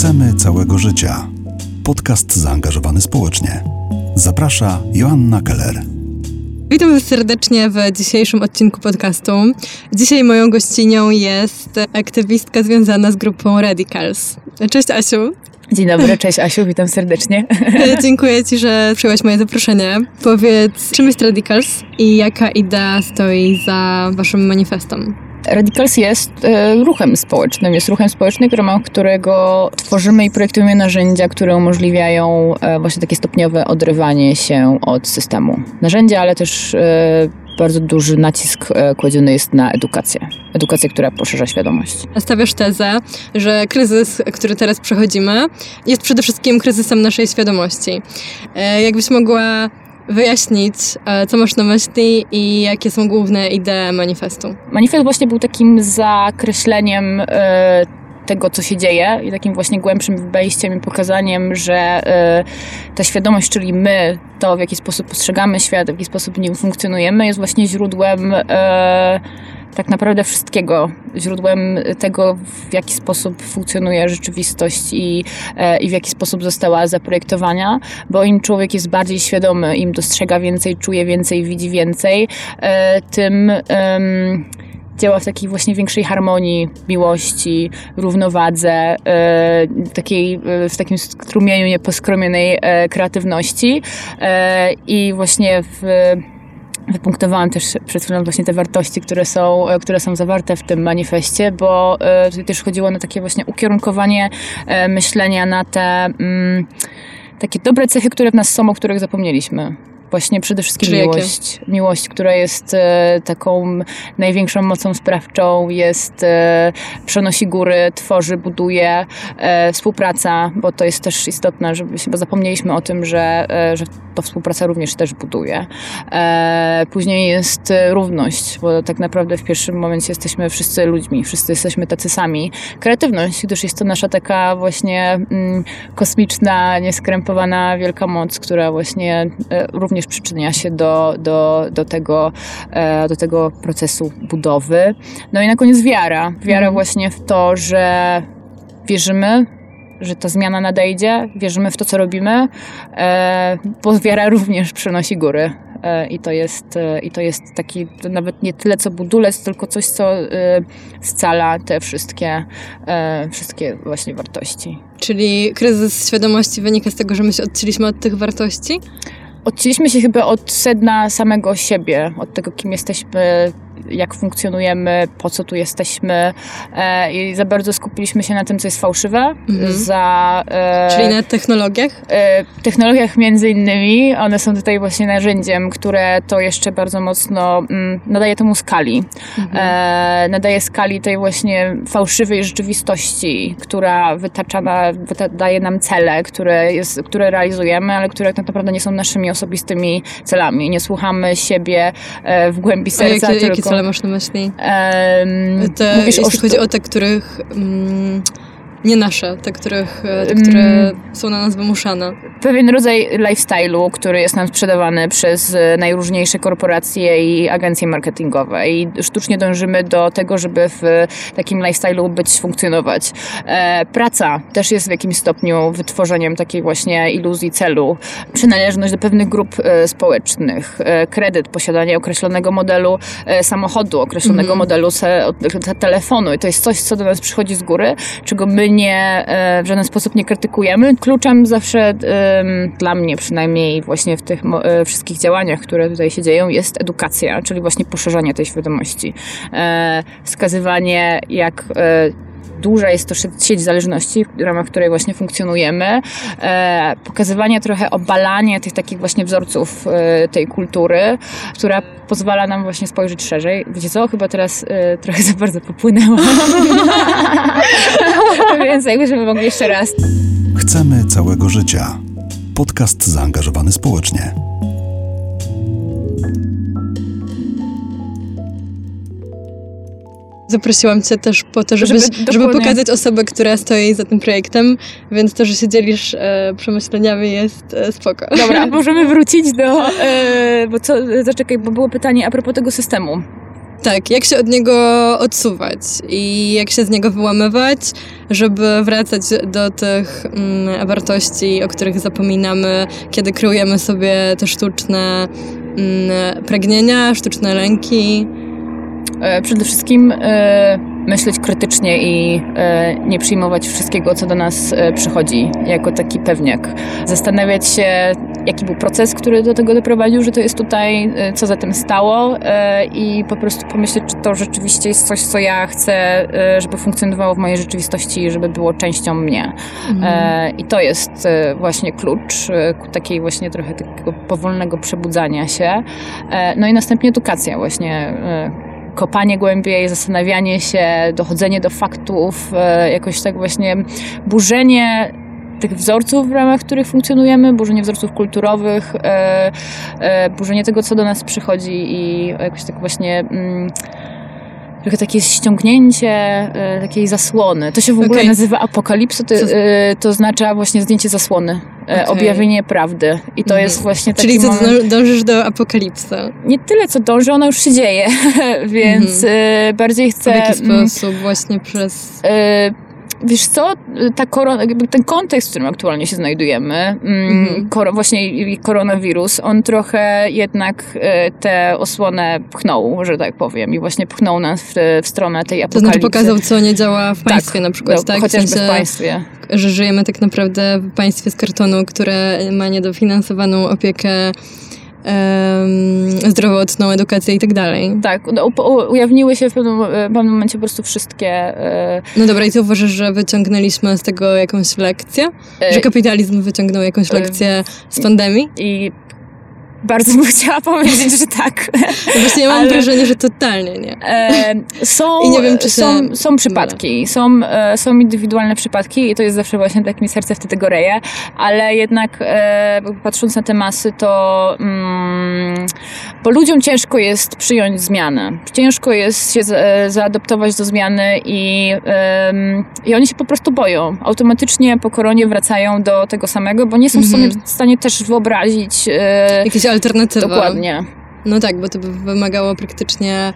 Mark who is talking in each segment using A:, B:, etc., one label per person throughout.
A: Chcemy całego życia. Podcast zaangażowany społecznie. Zaprasza Joanna Keller.
B: Witam serdecznie w dzisiejszym odcinku podcastu. Dzisiaj moją gościnią jest aktywistka związana z grupą Radicals. Cześć Asiu.
C: Dzień dobry, cześć Asiu, witam serdecznie.
B: Dziękuję Ci, że przyjęłaś moje zaproszenie. Powiedz, czym jest Radicals i jaka idea stoi za Waszym manifestem?
C: Radicals jest e, ruchem społecznym. Jest ruchem społecznym, w ramach którego tworzymy i projektujemy narzędzia, które umożliwiają e, właśnie takie stopniowe odrywanie się od systemu. Narzędzia, ale też e, bardzo duży nacisk kładziony jest na edukację. Edukację, która poszerza świadomość.
B: Stawiasz tezę, że kryzys, który teraz przechodzimy, jest przede wszystkim kryzysem naszej świadomości. Jakbyś mogła wyjaśnić, e, co masz na myśli i jakie są główne idee manifestu.
C: Manifest właśnie był takim zakreśleniem e, tego, co się dzieje i takim właśnie głębszym wejściem i pokazaniem, że ta świadomość, czyli my, to w jaki sposób postrzegamy świat, w jaki sposób nim funkcjonujemy, jest właśnie źródłem tak naprawdę wszystkiego, źródłem tego, w jaki sposób funkcjonuje rzeczywistość i, e, i w jaki sposób została zaprojektowana, bo im człowiek jest bardziej świadomy, im dostrzega więcej, czuje więcej, widzi więcej, tym działa w takiej właśnie większej harmonii, miłości, równowadze, e, takiej, w takim strumieniu nieposkromionej kreatywności i właśnie w Wypunktowałam też przed chwilą właśnie te wartości, które są, e, które są zawarte w tym manifestie, bo e, tutaj też chodziło na takie właśnie ukierunkowanie e, myślenia na te mm, takie dobre cechy, które w nas są, o których zapomnieliśmy. Właśnie przede wszystkim Czyli miłość. Jakie? Miłość, która jest e, taką największą mocą sprawczą, jest, e, przenosi góry, tworzy, buduje, e, współpraca, bo to jest też istotne, żeby bo zapomnieliśmy o tym, że, e, że to współpraca również też buduje. E, później jest równość, bo tak naprawdę w pierwszym momencie jesteśmy wszyscy ludźmi, wszyscy jesteśmy tacy sami. Kreatywność, gdyż jest to nasza taka właśnie mm, kosmiczna, nieskrępowana wielka moc, która właśnie e, również również przyczynia się do, do, do, tego, e, do tego procesu budowy. No i na koniec wiara. Wiara mhm. właśnie w to, że wierzymy, że ta zmiana nadejdzie, wierzymy w to, co robimy, e, bo wiara również przynosi góry. E, I to jest, i to jest taki to nawet nie tyle co budulec, tylko coś, co scala te wszystkie, wszystkie właśnie wartości.
B: Czyli kryzys świadomości wynika z tego, że my się odcięliśmy od tych wartości?
C: Odcięliśmy się chyba od sedna samego siebie, od tego, kim jesteśmy, jak funkcjonujemy, po co tu jesteśmy e, i za bardzo skupiliśmy się na tym, co jest fałszywe. Mhm. Za,
B: e, Czyli na technologiach?
C: E, technologiach między innymi. One są tutaj właśnie narzędziem, które to jeszcze bardzo mocno mm, nadaje temu skali. Mhm. E, nadaje skali tej właśnie fałszywej rzeczywistości, która wytacza na, daje nam cele, które, jest, które realizujemy, ale które tak naprawdę nie są naszymi osobistymi celami. Nie słuchamy siebie e, w głębi serca,
B: jakie,
C: tylko...
B: Jakie cele masz na myśli? Um, te, jeśli chodzi o te, których... Um, nie nasze, te, których, e, te, które mm. są na nas wymuszane.
C: Pewien rodzaj lifestyle'u, który jest nam sprzedawany przez e, najróżniejsze korporacje i agencje marketingowe i sztucznie dążymy do tego, żeby w takim lifestyle'u być, funkcjonować. E, praca też jest w jakimś stopniu wytworzeniem takiej właśnie iluzji celu. Przynależność do pewnych grup społecznych, kredyt, posiadanie określonego modelu samochodu, określonego mm. modelu se, telefonu i to jest coś, co do nas przychodzi z góry, czego my nie, e, w żaden sposób nie krytykujemy. Kluczem zawsze dla mnie przynajmniej właśnie w tych e, wszystkich działaniach, które tutaj się dzieją, jest edukacja, czyli właśnie poszerzanie tej świadomości. E, wskazywanie, jak duża jest to sieć zależności, w ramach której właśnie funkcjonujemy. E, pokazywanie trochę obalania tych takich właśnie wzorców e, tej kultury, która pozwala nam właśnie spojrzeć szerzej. Wiecie co? Chyba teraz e, trochę za bardzo popłynęłam. Więc jakbyśmy mogli jeszcze raz.
A: Chcemy całego życia. Podcast zaangażowany społecznie.
B: Zaprosiłam Cię też po to, żeby, żeby, żeby pokazać osobę, która stoi za tym projektem, więc to, że się dzielisz e, przemyśleniami jest e, spoko.
C: Dobra, możemy wrócić do... E, bo co, zaczekaj, bo było pytanie a propos tego systemu.
B: Tak, jak się od niego odsuwać i jak się z niego wyłamywać, żeby wracać do tych mm, wartości, o których zapominamy, kiedy kreujemy sobie te sztuczne mm, pragnienia, sztuczne lęki.
C: E, przede wszystkim e, myśleć krytycznie i e, nie przyjmować wszystkiego, co do nas przychodzi, jako taki pewniak. Zastanawiać się, jaki był proces, który do tego doprowadził, że to jest tutaj, co za tym stało i po prostu pomyśleć, czy to rzeczywiście jest coś, co ja chcę, żeby funkcjonowało w mojej rzeczywistości, żeby było częścią mnie. E, I to jest właśnie klucz ku takiej właśnie trochę takiego powolnego przebudzania się. No i następnie edukacja właśnie. Kopanie głębiej, zastanawianie się, dochodzenie do faktów, e, jakoś tak właśnie burzenie tych wzorców, w ramach których funkcjonujemy, burzenie wzorców kulturowych, e, e, burzenie tego, co do nas przychodzi i jakoś tak właśnie mm, trochę takie ściągnięcie e, takiej zasłony. To się w ogóle
B: Okej.
C: nazywa apokalipsą, to, e, to oznacza właśnie zdjęcie zasłony, e,
B: Okej.
C: objawienie prawdy. I to
B: Mhm.
C: jest właśnie taki
B: Czyli
C: moment...
B: dąż- dążysz do apokalipsy.
C: Nie tyle, co dąży, ona już się dzieje, więc e, bardziej chcę...
B: W jaki
C: mm,
B: sposób? Właśnie przez...
C: E, Wiesz co, ta korona, jakby ten kontekst, w którym aktualnie się znajdujemy, mm,
B: Mhm.
C: koro, właśnie koronawirus, on trochę jednak e, tę osłonę pchnął, że tak powiem, i właśnie pchnął nas w, w stronę tej
B: To
C: apokalipsy.
B: znaczy pokazał, co nie działa w państwie na przykład,
C: no,
B: tak? W
C: Chociażby
B: sensie,
C: w państwie.
B: że żyjemy tak naprawdę w państwie z kartonu, które ma niedofinansowaną opiekę zdrowotną, edukację i tak dalej.
C: Tak, ujawniły się w pewnym, pewnym momencie po prostu wszystkie... E,
B: No dobra, i ty uważasz, że wyciągnęliśmy z tego jakąś lekcję?
C: e,
B: Że kapitalizm wyciągnął jakąś
C: e,
B: lekcję z pandemii?
C: I bardzo bym chciała powiedzieć, że tak.
B: No właśnie ja mam
C: ale-
B: wrażenie, że totalnie nie.
C: E, są,
B: I nie wiem, czy się
C: są, są przypadki, są, e, są indywidualne przypadki i to jest zawsze właśnie tak mi serce wtedy goreje, ale jednak e, patrząc na te masy, to mm, bo ludziom ciężko jest przyjąć zmianę. Ciężko jest się e, zaadoptować do zmiany i, i oni się po prostu boją. Automatycznie po koronie wracają do tego samego, bo nie są
B: Mhm.
C: sobie w stanie też wyobrazić e,
B: Jakieś alternatywy.
C: dokładnie.
B: No tak, bo to by wymagało praktycznie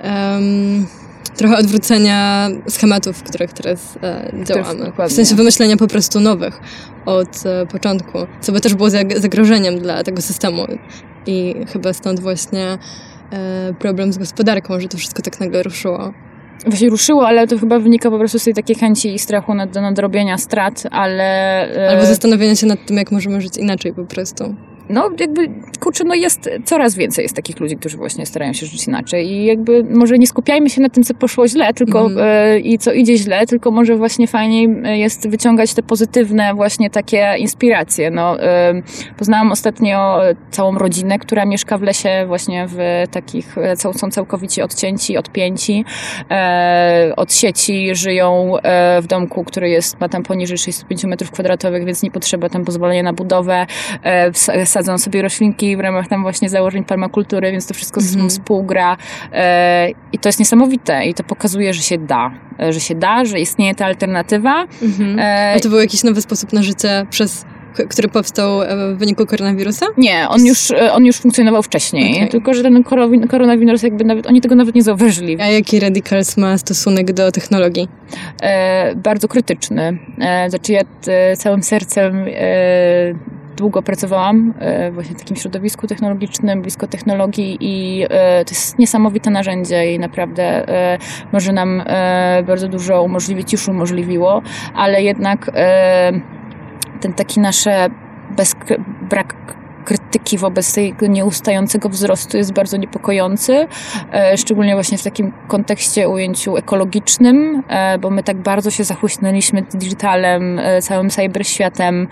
B: em, trochę odwrócenia schematów, w których teraz e, działamy.
C: dokładnie.
B: W sensie wymyślenia po prostu nowych od e, początku, co by też było zag- zagrożeniem dla tego systemu. I chyba stąd właśnie e, problem z gospodarką, że to wszystko tak nagle ruszyło.
C: Właśnie ruszyło, ale to chyba wynika po prostu z tej takiej chęci i strachu nad, nadrobienia strat, ale... e,
B: Albo zastanowienia się nad tym, jak możemy żyć inaczej po prostu.
C: No jakby, kurczę, no jest coraz więcej jest takich ludzi, którzy właśnie starają się żyć inaczej i jakby może nie skupiajmy się na tym, co poszło źle, tylko e, i co idzie źle, tylko może właśnie fajniej e, jest wyciągać te pozytywne właśnie takie inspiracje. No, e, poznałam ostatnio całą rodzinę, która mieszka w lesie właśnie w takich, są całkowicie odcięci, odpięci e, od sieci, żyją w domku, który jest, ma tam poniżej 65 metrów kwadratowych, więc nie potrzeba tam pozwolenia na budowę, sadzą sobie roślinki w ramach tam właśnie założeń permakultury, więc to wszystko
B: Mhm.
C: współgra e, i to jest niesamowite i to pokazuje, że się da, e, że się da, że istnieje ta alternatywa.
B: Mhm.
C: E,
B: A to był jakiś nowy sposób na życie, przez, który powstał w wyniku koronawirusa?
C: nie, on już, on już funkcjonował wcześniej,
B: Okej.
C: tylko że ten koronawirus jakby nawet, oni tego nawet nie zauważyli.
B: A jaki Radicals ma stosunek do technologii?
C: e, bardzo krytyczny. E, znaczy ja e, całym sercem e, długo pracowałam e, właśnie w takim środowisku technologicznym, blisko technologii i e, to jest niesamowite narzędzie i naprawdę e, może nam bardzo dużo umożliwić, już umożliwiło, ale jednak ten taki nasze bez, brak krytyki wobec tego nieustającego wzrostu jest bardzo niepokojący, e, szczególnie właśnie w takim kontekście, ujęciu ekologicznym, e, bo my tak bardzo się zachłysnęliśmy digitalem, e, całym cyberświatem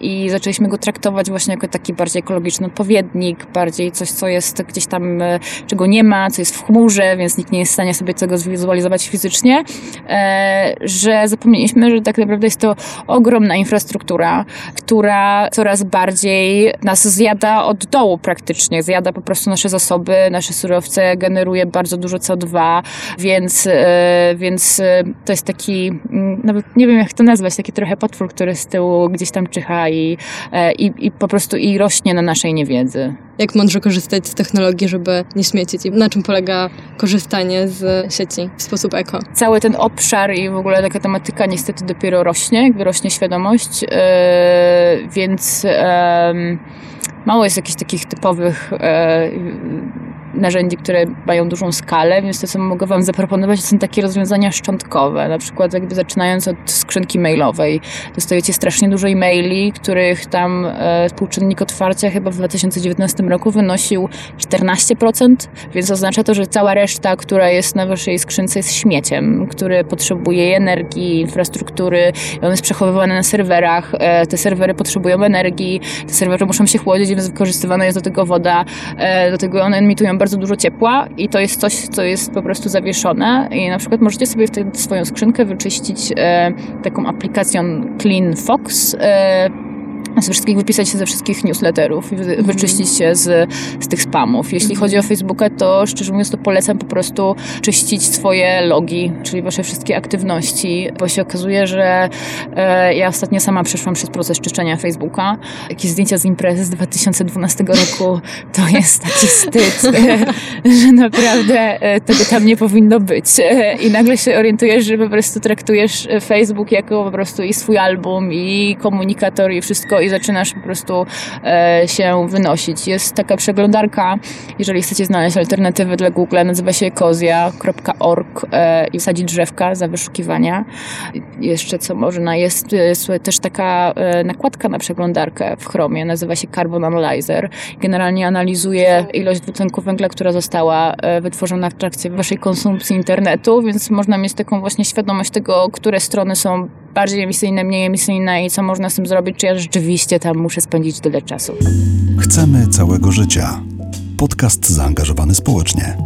C: i zaczęliśmy go traktować właśnie jako taki bardziej ekologiczny odpowiednik, bardziej coś, co jest gdzieś tam, czego nie ma, co jest w chmurze, więc nikt nie jest w stanie sobie tego zwizualizować fizycznie, że zapomnieliśmy, że tak naprawdę jest to ogromna infrastruktura, która coraz bardziej nas zjada od dołu praktycznie, zjada po prostu nasze zasoby, nasze surowce, generuje bardzo dużo CO2, więc, e, więc e, to jest taki, mm, nawet nie wiem jak to nazwać, taki trochę potwór, który z tyłu gdzieś tam czyha i, e, i, i po prostu i rośnie na naszej niewiedzy.
B: Jak mądrze korzystać z technologii, żeby nie śmiecić i na czym polega korzystanie z sieci w sposób eko.
C: Cały ten obszar i w ogóle taka tematyka niestety dopiero rośnie, jakby rośnie świadomość, yy, więc yy, mało jest jakichś takich typowych yy, narzędzi, które mają dużą skalę, więc to, co mogę Wam zaproponować, to są takie rozwiązania szczątkowe. Na przykład jakby zaczynając od skrzynki mailowej. Dostajecie strasznie dużo e-maili, których tam e, współczynnik otwarcia chyba w 2019 roku wynosił 14%, więc oznacza to, że cała reszta, która jest na Waszej skrzynce jest śmieciem, który potrzebuje energii, infrastruktury, on jest przechowywany na serwerach, e, te serwery potrzebują energii, te serwery muszą się chłodzić, więc wykorzystywana jest do tego woda, e, do tego one emitują bardzo dużo ciepła i to jest coś, co jest po prostu zawieszone. I na przykład możecie sobie w swoją skrzynkę wyczyścić e, taką aplikacją Clean Fox, e, ze wszystkich wypisać się ze wszystkich newsletterów i wy, wyczyścić się z, z tych spamów. Jeśli chodzi o Facebooka, to szczerze mówiąc to polecam po prostu czyścić swoje logi, czyli wasze wszystkie aktywności, bo się okazuje, że e, ja ostatnio sama przeszłam przez proces czyszczenia Facebooka. Jakieś zdjęcia z imprezy z 2012 roku to jest taki wstyd, że naprawdę e, tego tam nie powinno być. E, I nagle się orientujesz, że po prostu traktujesz Facebook jako po prostu i swój album, i komunikator, i wszystko i zaczynasz po prostu e, się wynosić. Jest taka przeglądarka, jeżeli chcecie znaleźć alternatywy dla Google, nazywa się kozia.org e, i wsadzi drzewka za wyszukiwania. Jeszcze co można, jest, jest też taka e, nakładka na przeglądarkę w Chromie, nazywa się Carbon Analyzer. Generalnie analizuje ilość dwutlenku węgla, która została wytworzona w trakcie waszej konsumpcji internetu, więc można mieć taką właśnie świadomość tego, które strony są bardziej emisyjne, mniej emisyjne i co można z tym zrobić, czy ja rzeczywiście tam muszę spędzić tyle czasu.
A: Chcemy całego życia. Podcast zaangażowany społecznie.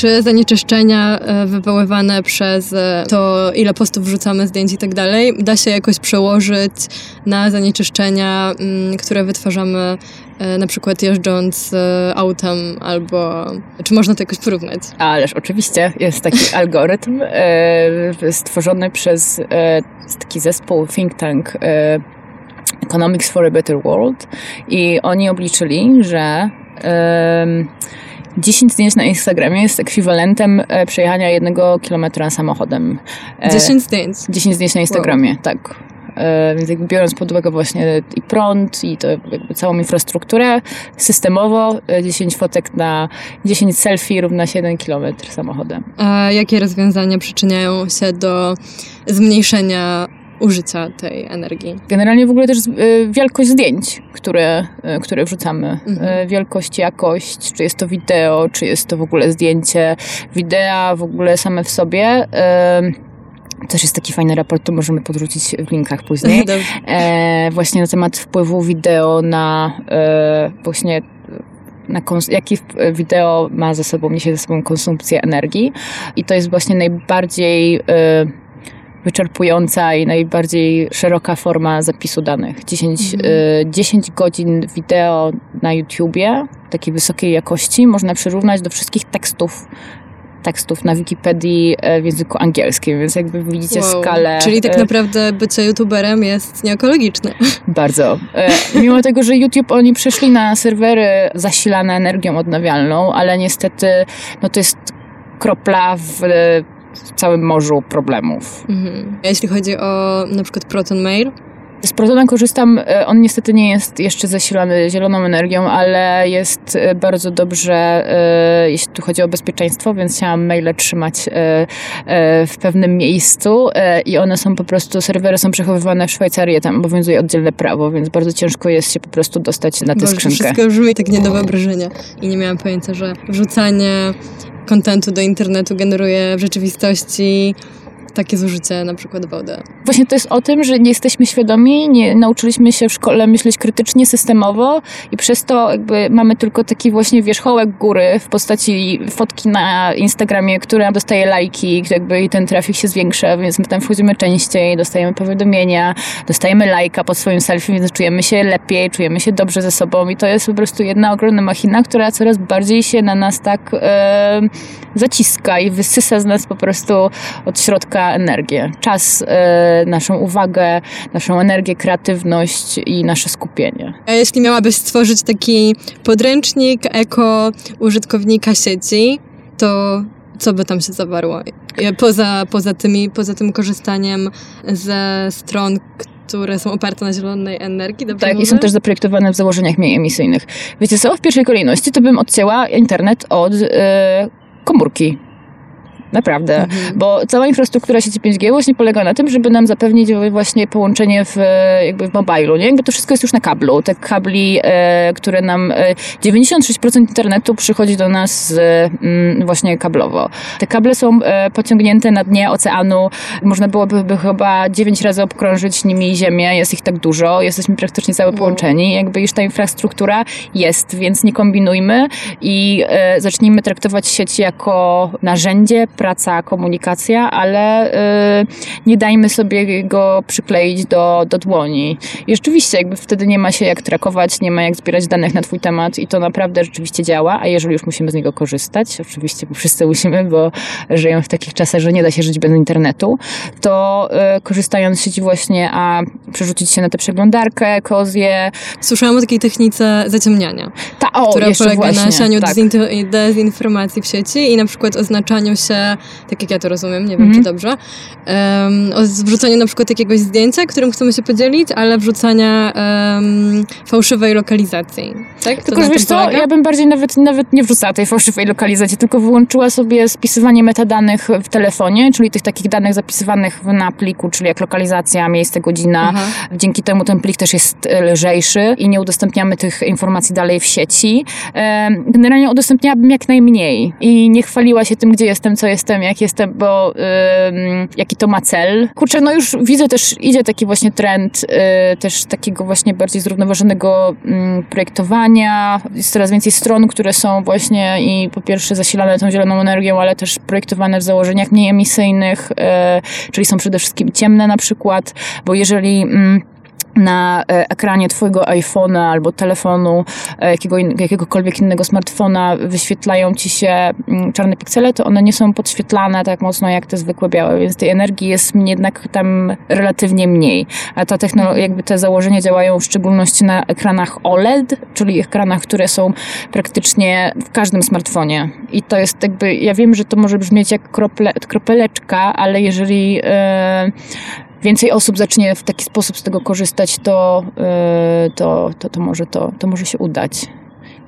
B: czy zanieczyszczenia e, wywoływane przez e, to, ile postów wrzucamy, zdjęć i tak dalej, da się jakoś przełożyć na zanieczyszczenia, mm, które wytwarzamy na przykład jeżdżąc autem, albo czy można to jakoś porównać?
C: Ależ oczywiście jest taki algorytm stworzony przez taki zespół think tank Economics for a Better World i oni obliczyli, że 10 zdjęć na Instagramie jest ekwiwalentem e, przejechania jednego kilometra samochodem.
B: 10 e, zdjęć?
C: 10 zdjęć na Instagramie, wow. tak. E, więc jakby biorąc pod uwagę właśnie i prąd, i to jakby całą infrastrukturę, systemowo 10 fotek na 10 selfie równa się 1 kilometr samochodem.
B: A jakie rozwiązania przyczyniają się do zmniejszenia użycia tej energii.
C: Generalnie w ogóle też y, wielkość zdjęć, które, które wrzucamy. Mhm. Wielkość, jakość, czy jest to wideo, czy jest to w ogóle zdjęcie. Wideo w ogóle same w sobie. Też jest taki fajny raport, to możemy podrzucić w linkach później. E, właśnie na temat wpływu wideo na e, właśnie na jaki wideo ma ze sobą, niesie ze sobą konsumpcję energii. I to jest właśnie najbardziej e, wyczerpująca i najbardziej szeroka forma zapisu danych. 10, mhm. y, 10 godzin wideo na YouTubie takiej wysokiej jakości można przyrównać do wszystkich tekstów tekstów na Wikipedii e, w języku angielskim, więc jakby widzicie wow. skalę.
B: Czyli tak e, naprawdę bycie youtuberem jest nieekologiczne.
C: Bardzo. E, mimo tego, że YouTube oni przeszli na serwery zasilane energią odnawialną, ale niestety no to jest kropla w w całym morzu problemów.
B: Mhm. A jeśli chodzi o na przykład Proton Mail,
C: z Protona korzystam. E, on niestety nie jest jeszcze zasilany zieloną energią, ale jest e, bardzo dobrze, e, jeśli tu chodzi o bezpieczeństwo, więc chciałam maile trzymać w pewnym miejscu i one są po prostu, serwery są przechowywane w Szwajcarii, tam obowiązuje oddzielne prawo, więc bardzo ciężko jest się po prostu dostać na tę Boże, skrzynkę.
B: wszystko brzmi tak nie do wyobrażenia i nie miałam pojęcia, że wrzucanie kontentu do internetu generuje w rzeczywistości takie zużycie na przykład wody.
C: Właśnie to jest o tym, że nie jesteśmy świadomi, nie nauczyliśmy się w szkole myśleć krytycznie, systemowo i przez to jakby mamy tylko taki właśnie wierzchołek góry w postaci fotki na Instagramie, która dostaje lajki, jakby i ten trafik się zwiększa, więc my tam wchodzimy częściej, dostajemy powiadomienia, dostajemy lajka pod swoim selfie, więc czujemy się lepiej, czujemy się dobrze ze sobą i to jest po prostu jedna ogromna machina, która coraz bardziej się na nas tak zaciska i wysysa z nas po prostu od środka energię, czas, e, naszą uwagę, naszą energię, kreatywność i nasze skupienie.
B: A jeśli miałabyś stworzyć taki podręcznik eko użytkownika sieci, to co by tam się zawarło? Poza, poza, tymi, poza tym korzystaniem ze stron, które są oparte na zielonej energii. Dobrze
C: tak,
B: mówię?
C: i są też zaprojektowane w założeniach mniej emisyjnych. Wiecie co? W pierwszej kolejności to bym odcięła internet od e, komórki. Naprawdę,
B: Mhm.
C: bo cała infrastruktura sieci 5G właśnie polega na tym, żeby nam zapewnić właśnie połączenie w, e, jakby w mobilu, nie? Jakby to wszystko jest już na kablu. Te kabli, e, które nam, e, 96% internetu przychodzi do nas mm, właśnie kablowo. Te kable są e, pociągnięte na dnie oceanu. Można byłoby by chyba 9 razy obkrążyć nimi Ziemię. Jest ich tak dużo. Jesteśmy praktycznie całe
B: Wow.
C: połączeni. Jakby już ta infrastruktura jest, więc nie kombinujmy i e, zacznijmy traktować sieci jako narzędzie, praca, komunikacja, ale e, nie dajmy sobie go przykleić do, do dłoni. I rzeczywiście jakby wtedy nie ma się jak trakować, nie ma jak zbierać danych na twój temat i to naprawdę rzeczywiście działa, a jeżeli już musimy z niego korzystać, oczywiście bo wszyscy musimy, bo żyjemy w takich czasach, że nie da się żyć bez internetu, to e, korzystając z sieci właśnie, a przerzucić się na tę przeglądarkę, kozję,
B: Słyszałam o takiej technice zaciemniania,
C: ta, o,
B: która polega
C: właśnie,
B: na sianiu
C: tak.
B: dezinformacji w sieci i na przykład oznaczaniu się, tak jak ja to rozumiem, nie wiem
C: Mhm.
B: czy dobrze, um, o wrzucaniu na przykład jakiegoś zdjęcia, którym chcemy się podzielić, ale wrzucania um, fałszywej lokalizacji. Tak?
C: Tylko, wiesz co, ja bym bardziej nawet, nawet nie wrzucała tej fałszywej lokalizacji, tylko wyłączyła sobie spisywanie metadanych w telefonie, czyli tych takich danych zapisywanych na pliku, czyli jak lokalizacja, miejsce, godzina.
B: Aha.
C: Dzięki temu ten plik też jest e, lżejszy i nie udostępniamy tych informacji dalej w sieci. Generalnie udostępniałabym jak najmniej i nie chwaliła się tym, gdzie jestem, co jestem, jak jestem, bo jaki to ma cel. Kurczę, no już widzę też, idzie taki właśnie trend e, też takiego właśnie bardziej zrównoważonego projektowania. Jest coraz więcej stron, które są właśnie i po pierwsze zasilane tą zieloną energią, ale też projektowane w założeniach mniej emisyjnych, e, czyli są przede wszystkim ciemne na przykład, bo jeżeli na e, ekranie twojego iPhone'a albo telefonu, e, jakiego, jakiegokolwiek innego smartfona wyświetlają ci się mm, czarne piksele, to one nie są podświetlane tak mocno jak te zwykłe białe, więc tej energii jest jednak tam relatywnie mniej. A ta technologia, jakby te założenia działają w szczególności na ekranach OLED, czyli ekranach, które są praktycznie w każdym smartfonie. I to jest jakby, ja wiem, że to może brzmieć jak krople, kropeleczka, ale jeżeli e, więcej osób zacznie w taki sposób z tego korzystać, to, yy, to, to, to, może, to, to może się udać.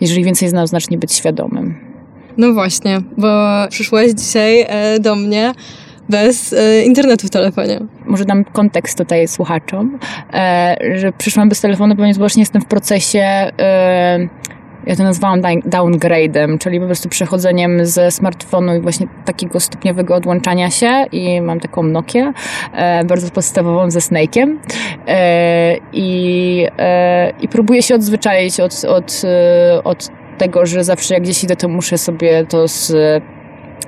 C: Jeżeli więcej z nas zacznie być świadomym.
B: No właśnie, bo przyszłaś dzisiaj e, do mnie bez e, internetu w telefonie.
C: Może dam kontekst tutaj słuchaczom, e, że przyszłam bez telefonu, ponieważ właśnie jestem w procesie. Ja to nazwałam down- downgrade'em, czyli po prostu przechodzeniem ze smartfonu i właśnie takiego stopniowego odłączania się i mam taką Nokię, e, bardzo podstawową ze Snake'iem e, i, e, i próbuję się odzwyczaić od, od, e, od tego, że zawsze jak gdzieś idę, to muszę sobie to z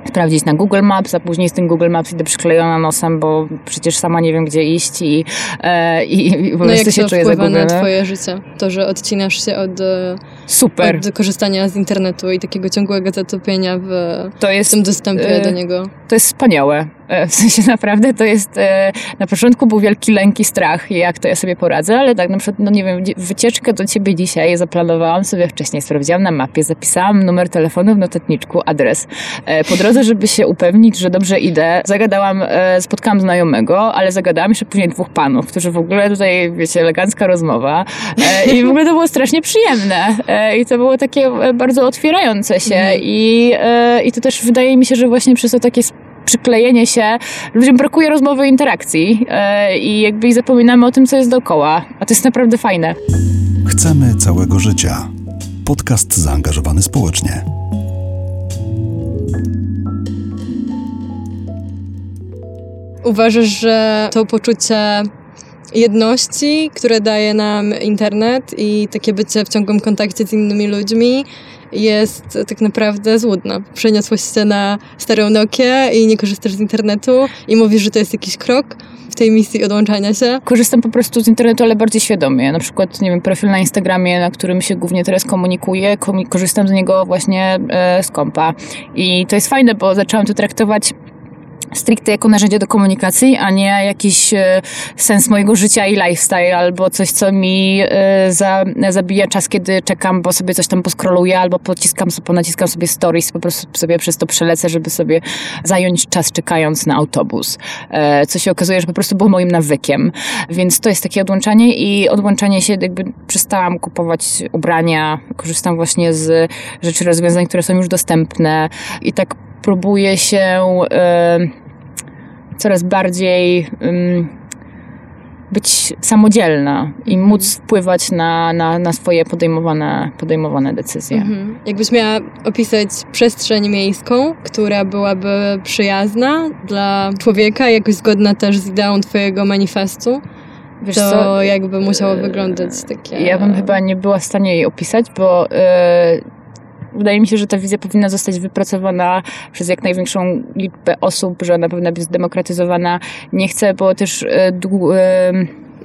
C: sprawdzić na Google Maps, a później z tym Google Maps idę przyklejona nosem, bo przecież sama nie wiem, gdzie iść i, e, i, i po
B: No
C: prostu
B: jak
C: się
B: to
C: czuję
B: wpływa na
C: zagubiona.
B: twoje życie? To, że odcinasz się od, e,
C: Super.
B: od korzystania z internetu i takiego ciągłego zatopienia w,
C: To
B: w
C: jest,
B: tym dostępie
C: e,
B: do niego.
C: to jest wspaniałe. E, W sensie naprawdę to jest, e, na początku był wielki lęk i strach, jak to ja sobie poradzę, ale tak na przykład, no nie wiem, wycieczkę do ciebie dzisiaj zaplanowałam sobie wcześniej, sprawdziłam na mapie, zapisałam numer telefonu w notatniczku, adres. E, Po drodze, żeby się upewnić, że dobrze idę, zagadałam, spotkałam znajomego, ale zagadałam jeszcze później dwóch panów, którzy w ogóle tutaj, wiecie, elegancka rozmowa i w ogóle to było strasznie przyjemne i to było takie bardzo otwierające się
B: Mhm.
C: i, i to też wydaje mi się, że właśnie przez to takie przyklejenie się, ludziom brakuje rozmowy i interakcji e, i jakby i zapominamy o tym, co jest dookoła, a to jest naprawdę fajne.
A: Chcemy całego życia. Podcast zaangażowany społecznie.
B: Uważasz, że to poczucie jedności, które daje nam internet i takie bycie w ciągłym kontakcie z innymi ludźmi jest tak naprawdę złudne. Przeniosłeś się na starą Nokię i nie korzystasz z internetu i mówisz, że to jest jakiś krok w tej misji odłączania się.
C: Korzystam po prostu z internetu, ale bardziej świadomie. Na przykład, nie wiem, profil na Instagramie, na którym się głównie teraz komunikuję, korzystam z niego właśnie e, z kompa. I to jest fajne, bo zaczęłam to traktować stricte jako narzędzie do komunikacji, a nie jakiś e, sens mojego życia i lifestyle, albo coś, co mi e, za, zabija czas, kiedy czekam, bo sobie coś tam poskroluję, albo pociskam sobie, naciskam sobie stories, po prostu sobie przez to przelecę, żeby sobie zająć czas czekając na autobus. E, co się okazuje, że po prostu było moim nawykiem. Więc to jest takie odłączanie i odłączanie się, jakby przestałam kupować ubrania, korzystam właśnie z rzeczy, rozwiązań, które są już dostępne i tak próbuję się coraz bardziej być samodzielna i mhm. móc wpływać na, na, na swoje podejmowane, podejmowane decyzje. Mhm.
B: Jakbyś miała opisać przestrzeń miejską, która byłaby przyjazna dla człowieka, jakoś zgodna też z ideą twojego manifestu, Wiesz to co? jakby musiało wyglądać takie...
C: Ja bym chyba nie była w stanie jej opisać, bo yy, wydaje mi się, że ta wizja powinna zostać wypracowana przez jak największą liczbę osób, że ona powinna być zdemokratyzowana. Nie chcę, bo też e,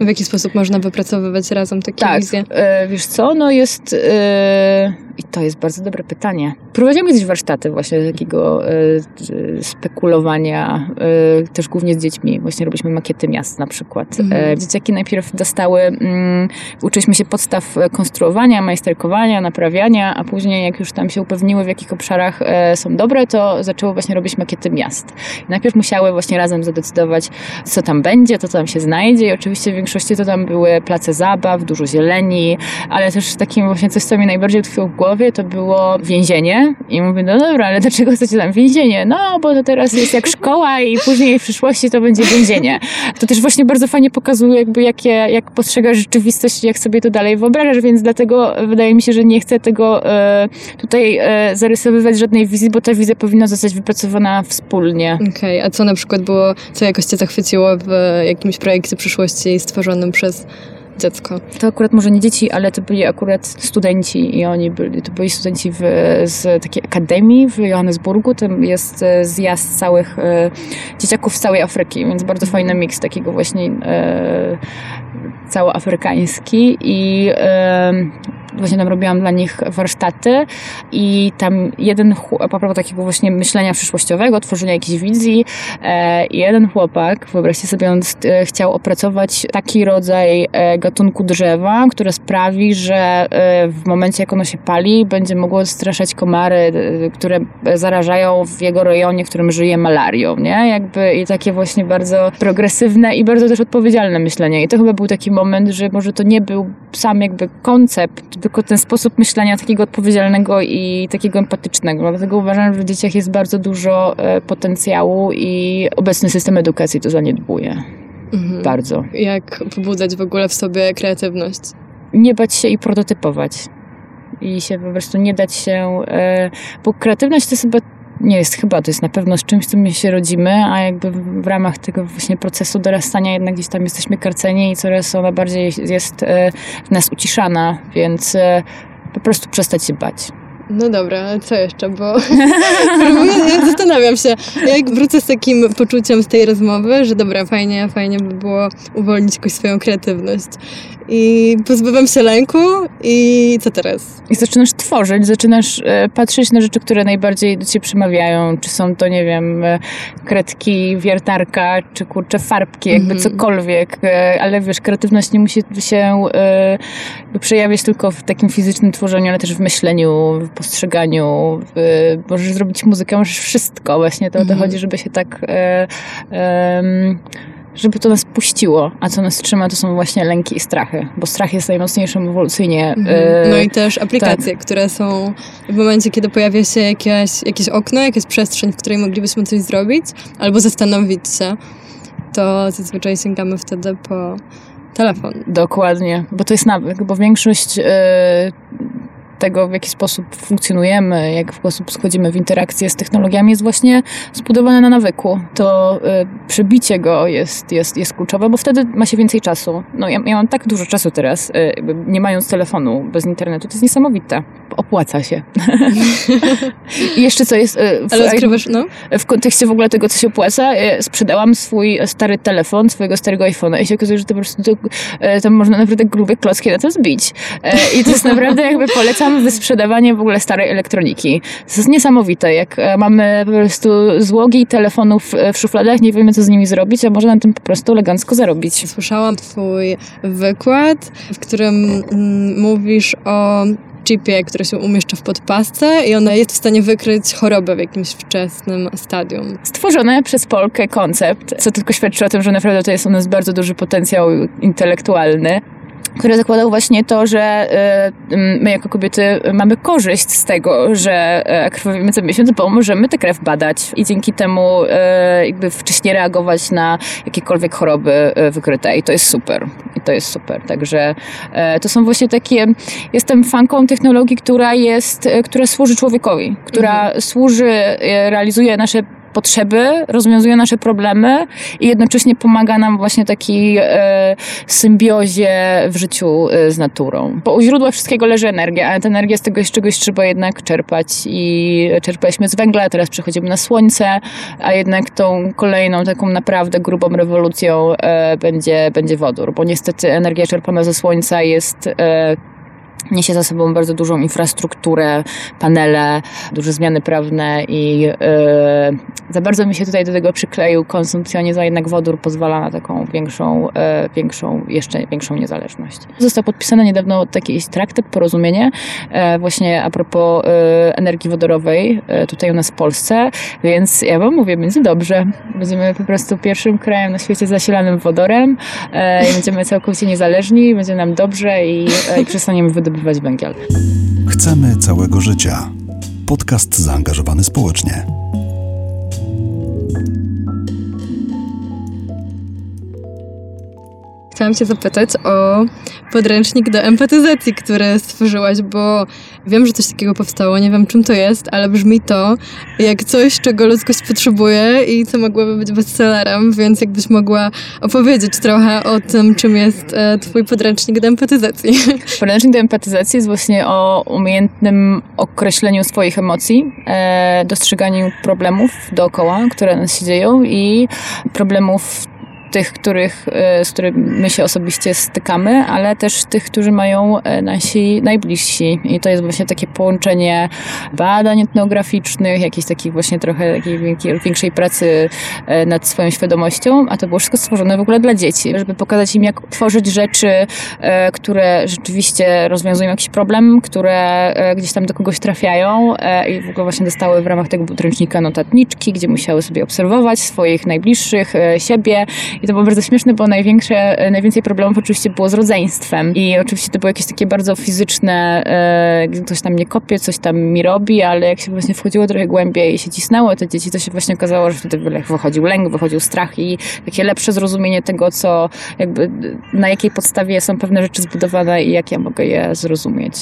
B: w jaki sposób można wypracowywać razem takie
C: tak,
B: wizje?
C: Tak, wiesz co, no jest... E, I to jest bardzo dobre pytanie. Prowadziłem kiedyś warsztaty właśnie takiego e, spekulowania, też głównie z dziećmi. Właśnie robiliśmy makiety miast na przykład. Mhm. Dzieciaki najpierw dostały, mm, uczyliśmy się podstaw konstruowania, majsterkowania, naprawiania, a później jak już tam się upewniły, w jakich obszarach są dobre, to zaczęły właśnie robić makiety miast. najpierw musiały właśnie razem zadecydować, co tam będzie, to co tam się znajdzie i oczywiście większość większości to tam były place zabaw, dużo zieleni, ale też takim właśnie coś, co mi najbardziej tkwiło w głowie, to było więzienie. I mówię, no dobra, ale dlaczego chcecie tam więzienie? No, bo to teraz jest jak szkoła i później w przyszłości to będzie więzienie. To też właśnie bardzo fajnie pokazuje jakby jakie, jak postrzegasz rzeczywistość, jak sobie to dalej wyobrażasz, więc dlatego wydaje mi się, że nie chcę tego e, tutaj e, zarysowywać żadnej wizji, bo ta wizja powinna zostać wypracowana wspólnie.
B: Okej, okay, a co na przykład było, co jakoś cię zachwyciło w jakimś projekcie przyszłości stworzonym stworzonym przez dziecko.
C: To akurat może nie dzieci, ale to byli akurat studenci i oni byli, to byli studenci w, z takiej akademii w Johannesburgu. Tam jest e, zjazd całych e, dzieciaków z całej Afryki, więc bardzo fajny miks takiego właśnie e, całoafrykański i e, właśnie tam robiłam dla nich warsztaty i tam jeden, a propos takiego właśnie myślenia przyszłościowego, tworzenia jakiejś wizji, e, jeden chłopak, wyobraźcie sobie, on e, chciał opracować taki rodzaj e, gatunku drzewa, które sprawi, że w momencie jak ono się pali, będzie mogło straszać komary, które zarażają w jego rejonie, w którym żyje malarią, nie? Jakby i takie właśnie bardzo progresywne i bardzo też odpowiedzialne myślenie. I to chyba był taki moment, że może to nie był sam jakby koncept, tylko ten sposób myślenia takiego odpowiedzialnego i takiego empatycznego. Dlatego uważam, że w dzieciach jest bardzo dużo e, potencjału i obecny system edukacji to zaniedbuje. Mhm. Bardzo.
B: Jak pobudzać w ogóle w sobie kreatywność?
C: Nie bać się i prototypować. I się po prostu nie dać się. E, bo kreatywność to jest chyba nie jest chyba, to jest na pewno z czymś, z czym się rodzimy, a jakby w ramach tego właśnie procesu dorastania jednak gdzieś tam jesteśmy karceni i coraz ona bardziej jest e, w nas uciszana, więc e, po prostu przestać się bać.
B: No dobra, ale co jeszcze, bo zastanawiam się, jak wrócę z takim poczuciem z tej rozmowy, że dobra, fajnie, fajnie by było uwolnić jakoś swoją kreatywność i pozbywam się lęku i co teraz?
C: I zaczynasz tworzyć, zaczynasz e, patrzeć na rzeczy, które najbardziej do ciebie przemawiają, czy są to, nie wiem, e, kredki, wiertarka, czy kurcze farbki, jakby mm -hmm. cokolwiek, e, ale wiesz, kreatywność nie musi się przejawiać tylko w takim fizycznym tworzeniu, ale też w myśleniu, w postrzeganiu, w, możesz zrobić muzykę, możesz wszystko, właśnie to o to mhm. chodzi, żeby się tak żeby to nas puściło, a co nas trzyma to są właśnie lęki i strachy, bo strach jest najmocniejszym ewolucyjnie. Mhm.
B: No i też aplikacje, tak. które są w momencie, kiedy pojawia się jakieś, jakieś okno, jakaś przestrzeń, w której moglibyśmy coś zrobić, albo zastanowić się, to zazwyczaj sięgamy wtedy po telefon.
C: Dokładnie, bo to jest nawyk, bo większość yy, tego, w jaki sposób funkcjonujemy, jak w sposób schodzimy w interakcję z technologiami, jest właśnie zbudowane na nawyku. To y, przebicie go jest, jest, jest kluczowe, bo wtedy ma się więcej czasu. No ja, ja mam tak dużo czasu teraz, y, nie mając telefonu, bez internetu. To jest niesamowite. Opłaca się. I jeszcze co jest...
B: Y, w, Ale odkrywasz, no?
C: W kontekście w ogóle tego, co się opłaca, sprzedałam swój stary telefon, swojego starego iPhone'a i się okazuje, że to po prostu to, tam można naprawdę grube klocki na to zbić. I to jest naprawdę jakby polecam wysprzedawanie w ogóle starej elektroniki. To jest niesamowite, jak e, mamy po prostu złogi telefonów w szufladach, nie wiemy co z nimi zrobić, a można na tym po prostu elegancko zarobić.
B: Słyszałam twój wykład, w którym mm, mówisz o chipie, który się umieszcza w podpasce i ona jest w stanie wykryć chorobę w jakimś wczesnym stadium.
C: Stworzony przez Polkę koncept, co tylko świadczy o tym, że naprawdę to jest u nas bardzo duży potencjał intelektualny który zakładał właśnie to, że y, my jako kobiety mamy korzyść z tego, że e, krwawimy co miesiąc, bo możemy tę krew badać i dzięki temu e, jakby wcześniej reagować na jakiekolwiek choroby e, wykryte i to jest super. I to jest super. Także to są właśnie takie, jestem fanką technologii, która jest, która służy człowiekowi, która mhm. służy, realizuje nasze potrzeby, rozwiązuje nasze problemy i jednocześnie pomaga nam właśnie takiej e, symbiozie w życiu e, z naturą. Bo u źródła wszystkiego leży energia, a ta energia z tego z czegoś trzeba jednak czerpać i czerpaliśmy z węgla, teraz przechodzimy na słońce, a jednak tą kolejną taką naprawdę grubą rewolucją e, będzie, będzie wodór, bo niestety energia czerpana ze słońca jest e, niesie za sobą bardzo dużą infrastrukturę, panele, duże zmiany prawne i yy, za bardzo mi się tutaj do tego przykleił konsumpcjonizm, a jednak wodór pozwala na taką większą, yy, większą, jeszcze większą niezależność. Został podpisany niedawno taki traktat, porozumienie yy, właśnie a propos energii wodorowej tutaj u nas w Polsce, więc ja wam mówię, będzie dobrze. Będziemy po prostu pierwszym krajem na świecie zasilanym wodorem i będziemy całkowicie niezależni, będzie nam dobrze i, i przestaniemy wydobywać wydobywać węgiel.
A: Chcemy całego życia. Podcast zaangażowany społecznie.
B: Chciałam Cię zapytać o podręcznik do empatyzacji, który stworzyłaś, bo wiem, że coś takiego powstało, nie wiem czym to jest, ale brzmi to jak coś, czego ludzkość potrzebuje i co mogłoby być bestsellerem, więc jakbyś mogła opowiedzieć trochę o tym, czym jest e, Twój podręcznik do empatyzacji.
C: Podręcznik do empatyzacji jest właśnie o umiejętnym określeniu swoich emocji, e, dostrzeganiu problemów dookoła, które nas się dzieją i problemów tych, których, e, z którymi się osobiście stykamy, ale też tych, którzy mają e, nasi najbliżsi. I to jest właśnie takie połączenie badań etnograficznych, jakiejś takiej właśnie trochę takiej większej pracy e, nad swoją świadomością, a to było wszystko stworzone w ogóle dla dzieci, żeby pokazać im, jak tworzyć rzeczy, które rzeczywiście rozwiązują jakiś problem, które gdzieś tam do kogoś trafiają i w ogóle właśnie dostały w ramach tego podręcznika notatniczki, gdzie musiały sobie obserwować swoich najbliższych, siebie i to było bardzo śmieszne, bo największe, e, najwięcej problemów oczywiście było z rodzeństwem. I oczywiście to było jakieś takie bardzo fizyczne, e, ktoś tam mnie kopie, coś tam mi robi, ale jak się właśnie wchodziło trochę głębiej i się cisnęło te dzieci, to się właśnie okazało, że wtedy wychodził lęk, wychodził strach i takie lepsze zrozumienie tego, co jakby na jakiej podstawie są pewne rzeczy zbudowane i jak ja mogę je zrozumieć.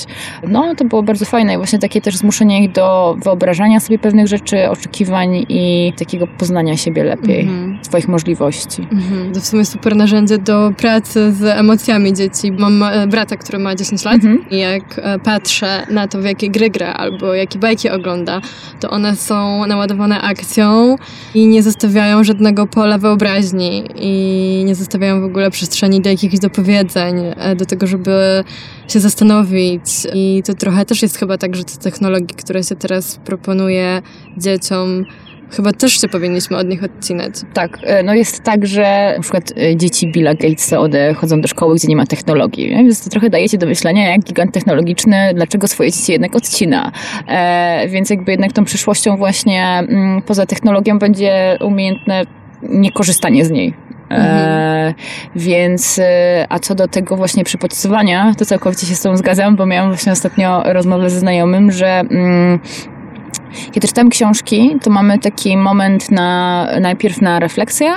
C: No, to było bardzo fajne i właśnie takie też zmuszenie ich do wyobrażania sobie pewnych rzeczy, oczekiwań i takiego poznania siebie lepiej, mhm. swoich możliwości. Mhm.
B: Mhm. To w sumie super narzędzie do pracy z emocjami dzieci. Mam e, brata, który ma 10 lat mhm. i jak e, patrzę na to, w jakie gry gra albo jakie bajki ogląda, to one są naładowane akcją i nie zostawiają żadnego pola wyobraźni i nie zostawiają w ogóle przestrzeni do jakichś dopowiedzeń, e, do tego, żeby się zastanowić. I to trochę też jest chyba tak, że te technologie, które się teraz proponuje dzieciom, Chyba też się powinniśmy od nich odcinać.
C: Tak, e, no jest tak, że na przykład e, dzieci Billa Gatesa chodzą do szkoły, gdzie nie ma technologii, więc to trochę dajecie do myślenia, jak gigant technologiczny, dlaczego swoje dzieci jednak odcina. E, więc jakby jednak tą przyszłością właśnie m, mm, poza technologią będzie umiejętne niekorzystanie z niej. Mhm. E, więc, e, a co do tego właśnie przypotysowania, to całkowicie się z tą zgadzam, bo miałam właśnie ostatnio rozmowę ze znajomym, że mm, kiedy czytam książki, to mamy taki moment na, najpierw na refleksję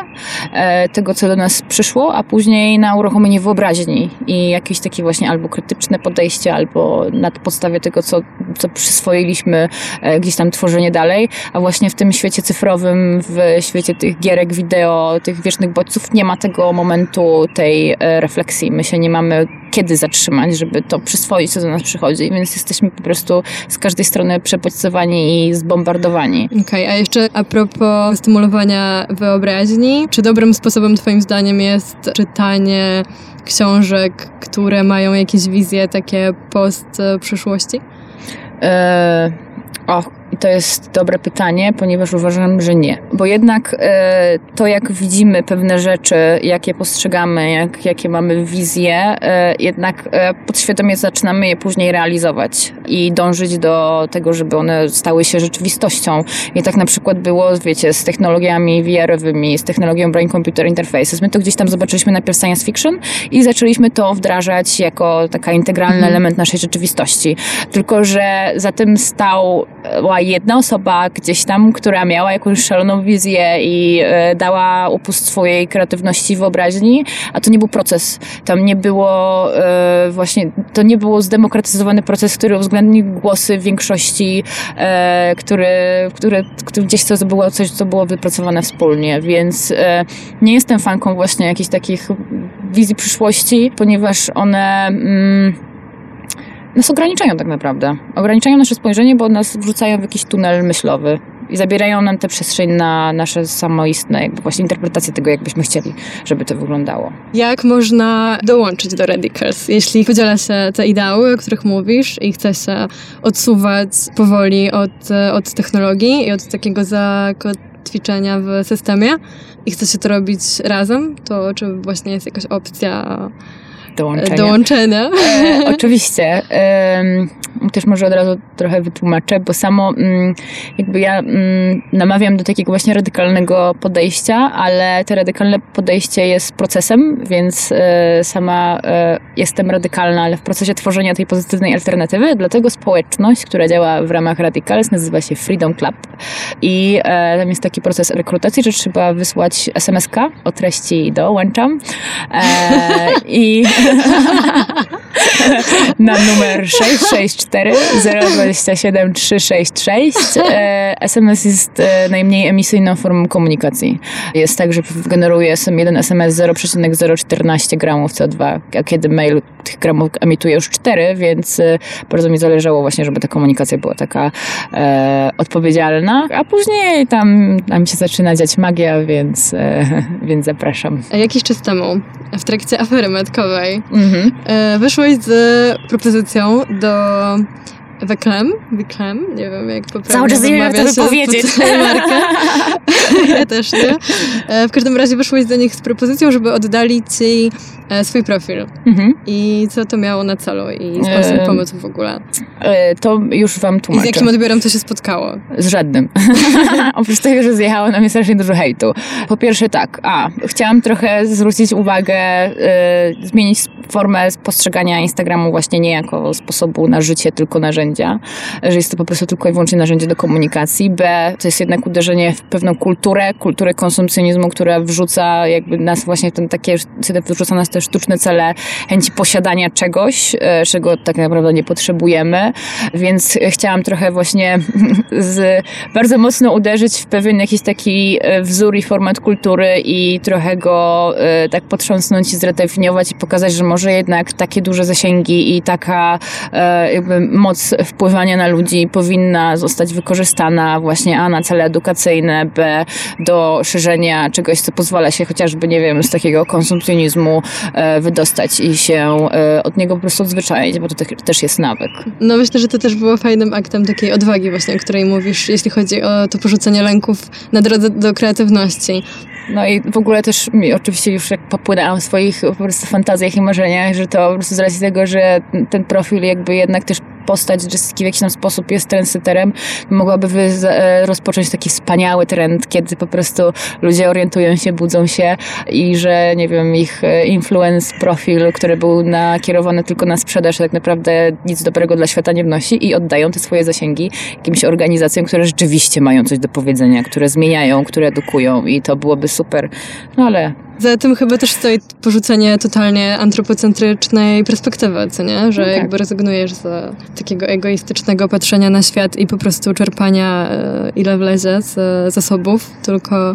C: e, tego, co do nas przyszło, a później na uruchomienie wyobraźni i jakieś takie właśnie albo krytyczne podejście, albo na podstawie tego, co, co przyswoiliśmy, e, gdzieś tam tworzenie dalej, a właśnie w tym świecie cyfrowym, w świecie tych gierek wideo, tych wiecznych bodźców nie ma tego momentu tej e, refleksji. My się nie mamy kiedy zatrzymać, żeby to przyswoić, co do nas przychodzi, więc jesteśmy po prostu z każdej strony przepodźcowani i zbombardowani.
B: Okej, okay, a jeszcze a propos stymulowania wyobraźni, czy dobrym sposobem twoim zdaniem jest czytanie książek, które mają jakieś wizje takie post przyszłości?
C: E, o, to jest dobre pytanie, ponieważ uważam, że nie. Bo jednak e, to, jak widzimy pewne rzeczy, jakie postrzegamy, jak, jakie mamy wizje, e, jednak e, podświadomie zaczynamy je później realizować i dążyć do tego, żeby one stały się rzeczywistością. I tak na przykład było, wiecie, z technologiami VR-owymi, z technologią Brain Computer Interfaces. My to gdzieś tam zobaczyliśmy najpierw science fiction i zaczęliśmy to wdrażać jako taka integralny
B: Mhm.
C: element naszej rzeczywistości. Tylko, że za tym stała jedna osoba gdzieś tam, która miała jakąś szaloną wizję i e, dała upust swojej kreatywności i wyobraźni, a to nie był proces. Tam nie było e, właśnie, to nie był zdemokratyzowany proces, który uwzględnił głosy większości, e, który, który, który gdzieś to było coś, co było wypracowane wspólnie, więc nie jestem fanką właśnie jakichś takich wizji przyszłości, ponieważ one... Mm, nas ograniczają tak naprawdę. Ograniczają nasze spojrzenie, bo nas wrzucają w jakiś tunel myślowy i zabierają nam tę przestrzeń na nasze samoistne, jakby właśnie interpretację tego, jakbyśmy chcieli, żeby to wyglądało.
B: Jak można dołączyć do Radicals, jeśli podziela się te ideały, o których mówisz i chce się odsuwać powoli od, od technologii i od takiego zakotwiczenia w systemie i chce się to robić razem, to czy właśnie jest jakaś opcja
C: Dołączenia.
B: dołączenia?
C: E, oczywiście. Em, też może od razu trochę wytłumaczę, bo samo mm, jakby ja mm, namawiam do takiego właśnie radykalnego podejścia, ale to radykalne podejście jest procesem, więc e, sama e, jestem radykalna, ale w procesie tworzenia tej pozytywnej alternatywy, dlatego społeczność, która działa w ramach Radicals nazywa się Freedom Club i e, tam jest taki proces rekrutacji, że trzeba wysłać SMS-ka o treści dołączam e, i na numer 664 027 366. E, SMS jest e, najmniej emisyjną formą komunikacji. Jest tak, że generuje jeden SMS 0,014 gramów CO2, a kiedy mail tych gramów emituje już 4, więc e, bardzo mi zależało właśnie, żeby ta komunikacja była taka e, odpowiedzialna, a później tam, tam się zaczyna dziać magia, więc, e, więc zapraszam.
B: Jakiś czas temu, w trakcie afery metkowej,
C: Mhm.
B: e, wyszłeś z propozycją do Weklem, Weklem, nie wiem jak poprawnie
C: Cały czas nie wiem, jak to
B: się
C: powiedzieć.
B: tę markę. ja też nie. E, W każdym razie wyszłeś do nich z propozycją, żeby oddali ci e, swój profil.
C: Mhm.
B: I co to miało na celu i skąd ten pomysł w ogóle?
C: E, To już wam
B: I z
C: tłumaczę.
B: jakim odbiorem to się spotkało?
C: Z żadnym. Oprócz tego, że zjechało na mnie strasznie dużo hejtu. Po pierwsze tak, a, chciałam trochę zwrócić uwagę, e, zmienić formę postrzegania Instagramu właśnie nie jako sposobu na życie, tylko narzędzia, że jest to po prostu tylko i wyłącznie narzędzie do komunikacji. B, to jest jednak uderzenie w pewną kulturę, kulturę konsumpcjonizmu, która wrzuca jakby nas właśnie w ten takie, wrzuca nas te sztuczne cele chęci posiadania czegoś, e, czego tak naprawdę nie potrzebujemy, więc chciałam trochę właśnie z, bardzo mocno uderzyć w pewien jakiś taki e, wzór i format kultury i trochę go e, tak potrząsnąć i zredefiniować i pokazać, że może jednak takie duże zasięgi i taka jakby moc wpływania na ludzi powinna zostać wykorzystana właśnie A na cele edukacyjne, B do szerzenia czegoś, co pozwala się chociażby, nie wiem, z takiego konsumpcjonizmu e, wydostać i się e, od niego po prostu odzwyczaić, bo to te- też jest nawyk.
B: No myślę, że to też było fajnym aktem takiej odwagi właśnie, o której mówisz, jeśli chodzi o to porzucenie lęków na drodze do kreatywności.
C: No i w ogóle też mi oczywiście już jak popłynęłam w swoich po prostu fantazjach i marzeniach, że to po prostu z racji tego, że ten profil jakby jednak też postać Jessica w jakiś tam sposób jest trendseterem, mogłaby e, rozpocząć taki wspaniały trend, kiedy po prostu ludzie orientują się, budzą się i że, nie wiem, ich e, influence profil, który był nakierowany tylko na sprzedaż, tak naprawdę nic dobrego dla świata nie wnosi i oddają te swoje zasięgi jakimś organizacjom, które rzeczywiście mają coś do powiedzenia, które zmieniają, które edukują i to byłoby super. No ale
B: Za tym chyba też stoi porzucenie totalnie antropocentrycznej perspektywy, co nie? Że
C: No tak.
B: jakby rezygnujesz z takiego egoistycznego patrzenia na świat i po prostu czerpania e, ile wlezie z zasobów, tylko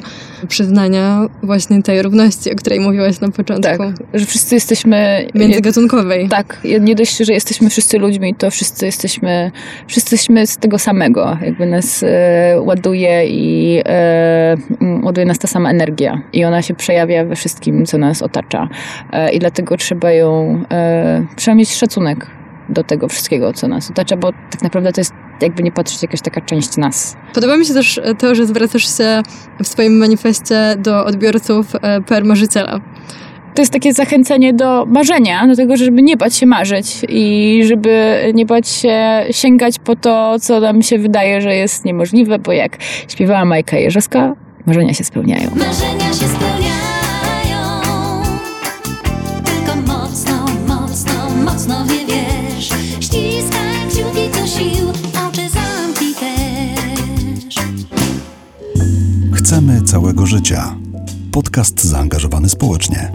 B: przyznania właśnie tej równości, o której mówiłaś na początku.
C: tak, że wszyscy jesteśmy...
B: Międzygatunkowej.
C: Tak, nie dość, że jesteśmy wszyscy ludźmi, to wszyscy jesteśmy, wszyscy jesteśmy z tego samego. Jakby nas e, ładuje i e, ładuje nas ta sama energia. I ona się przejawia we wszystkim, co nas otacza. E, I dlatego trzeba ją, e, trzeba mieć szacunek do tego wszystkiego, co nas otacza, bo tak naprawdę to jest, jakby nie patrzeć, jakaś taka część nas.
B: Podoba mi się też to, że zwracasz się w swoim manifestie do odbiorców e, per marzyciela.
C: To jest takie zachęcenie do marzenia, do tego, żeby nie bać się marzyć i żeby nie bać się sięgać po to, co nam się wydaje, że jest niemożliwe, bo jak śpiewała Majka Jerzowska, marzenia się spełniają.
D: Marzenia się spełniają. mocno wie, wiesz. Ściskaj kciuki co sił, a oczy zamknij też.
A: Chcemy całego życia. Podcast zaangażowany społecznie.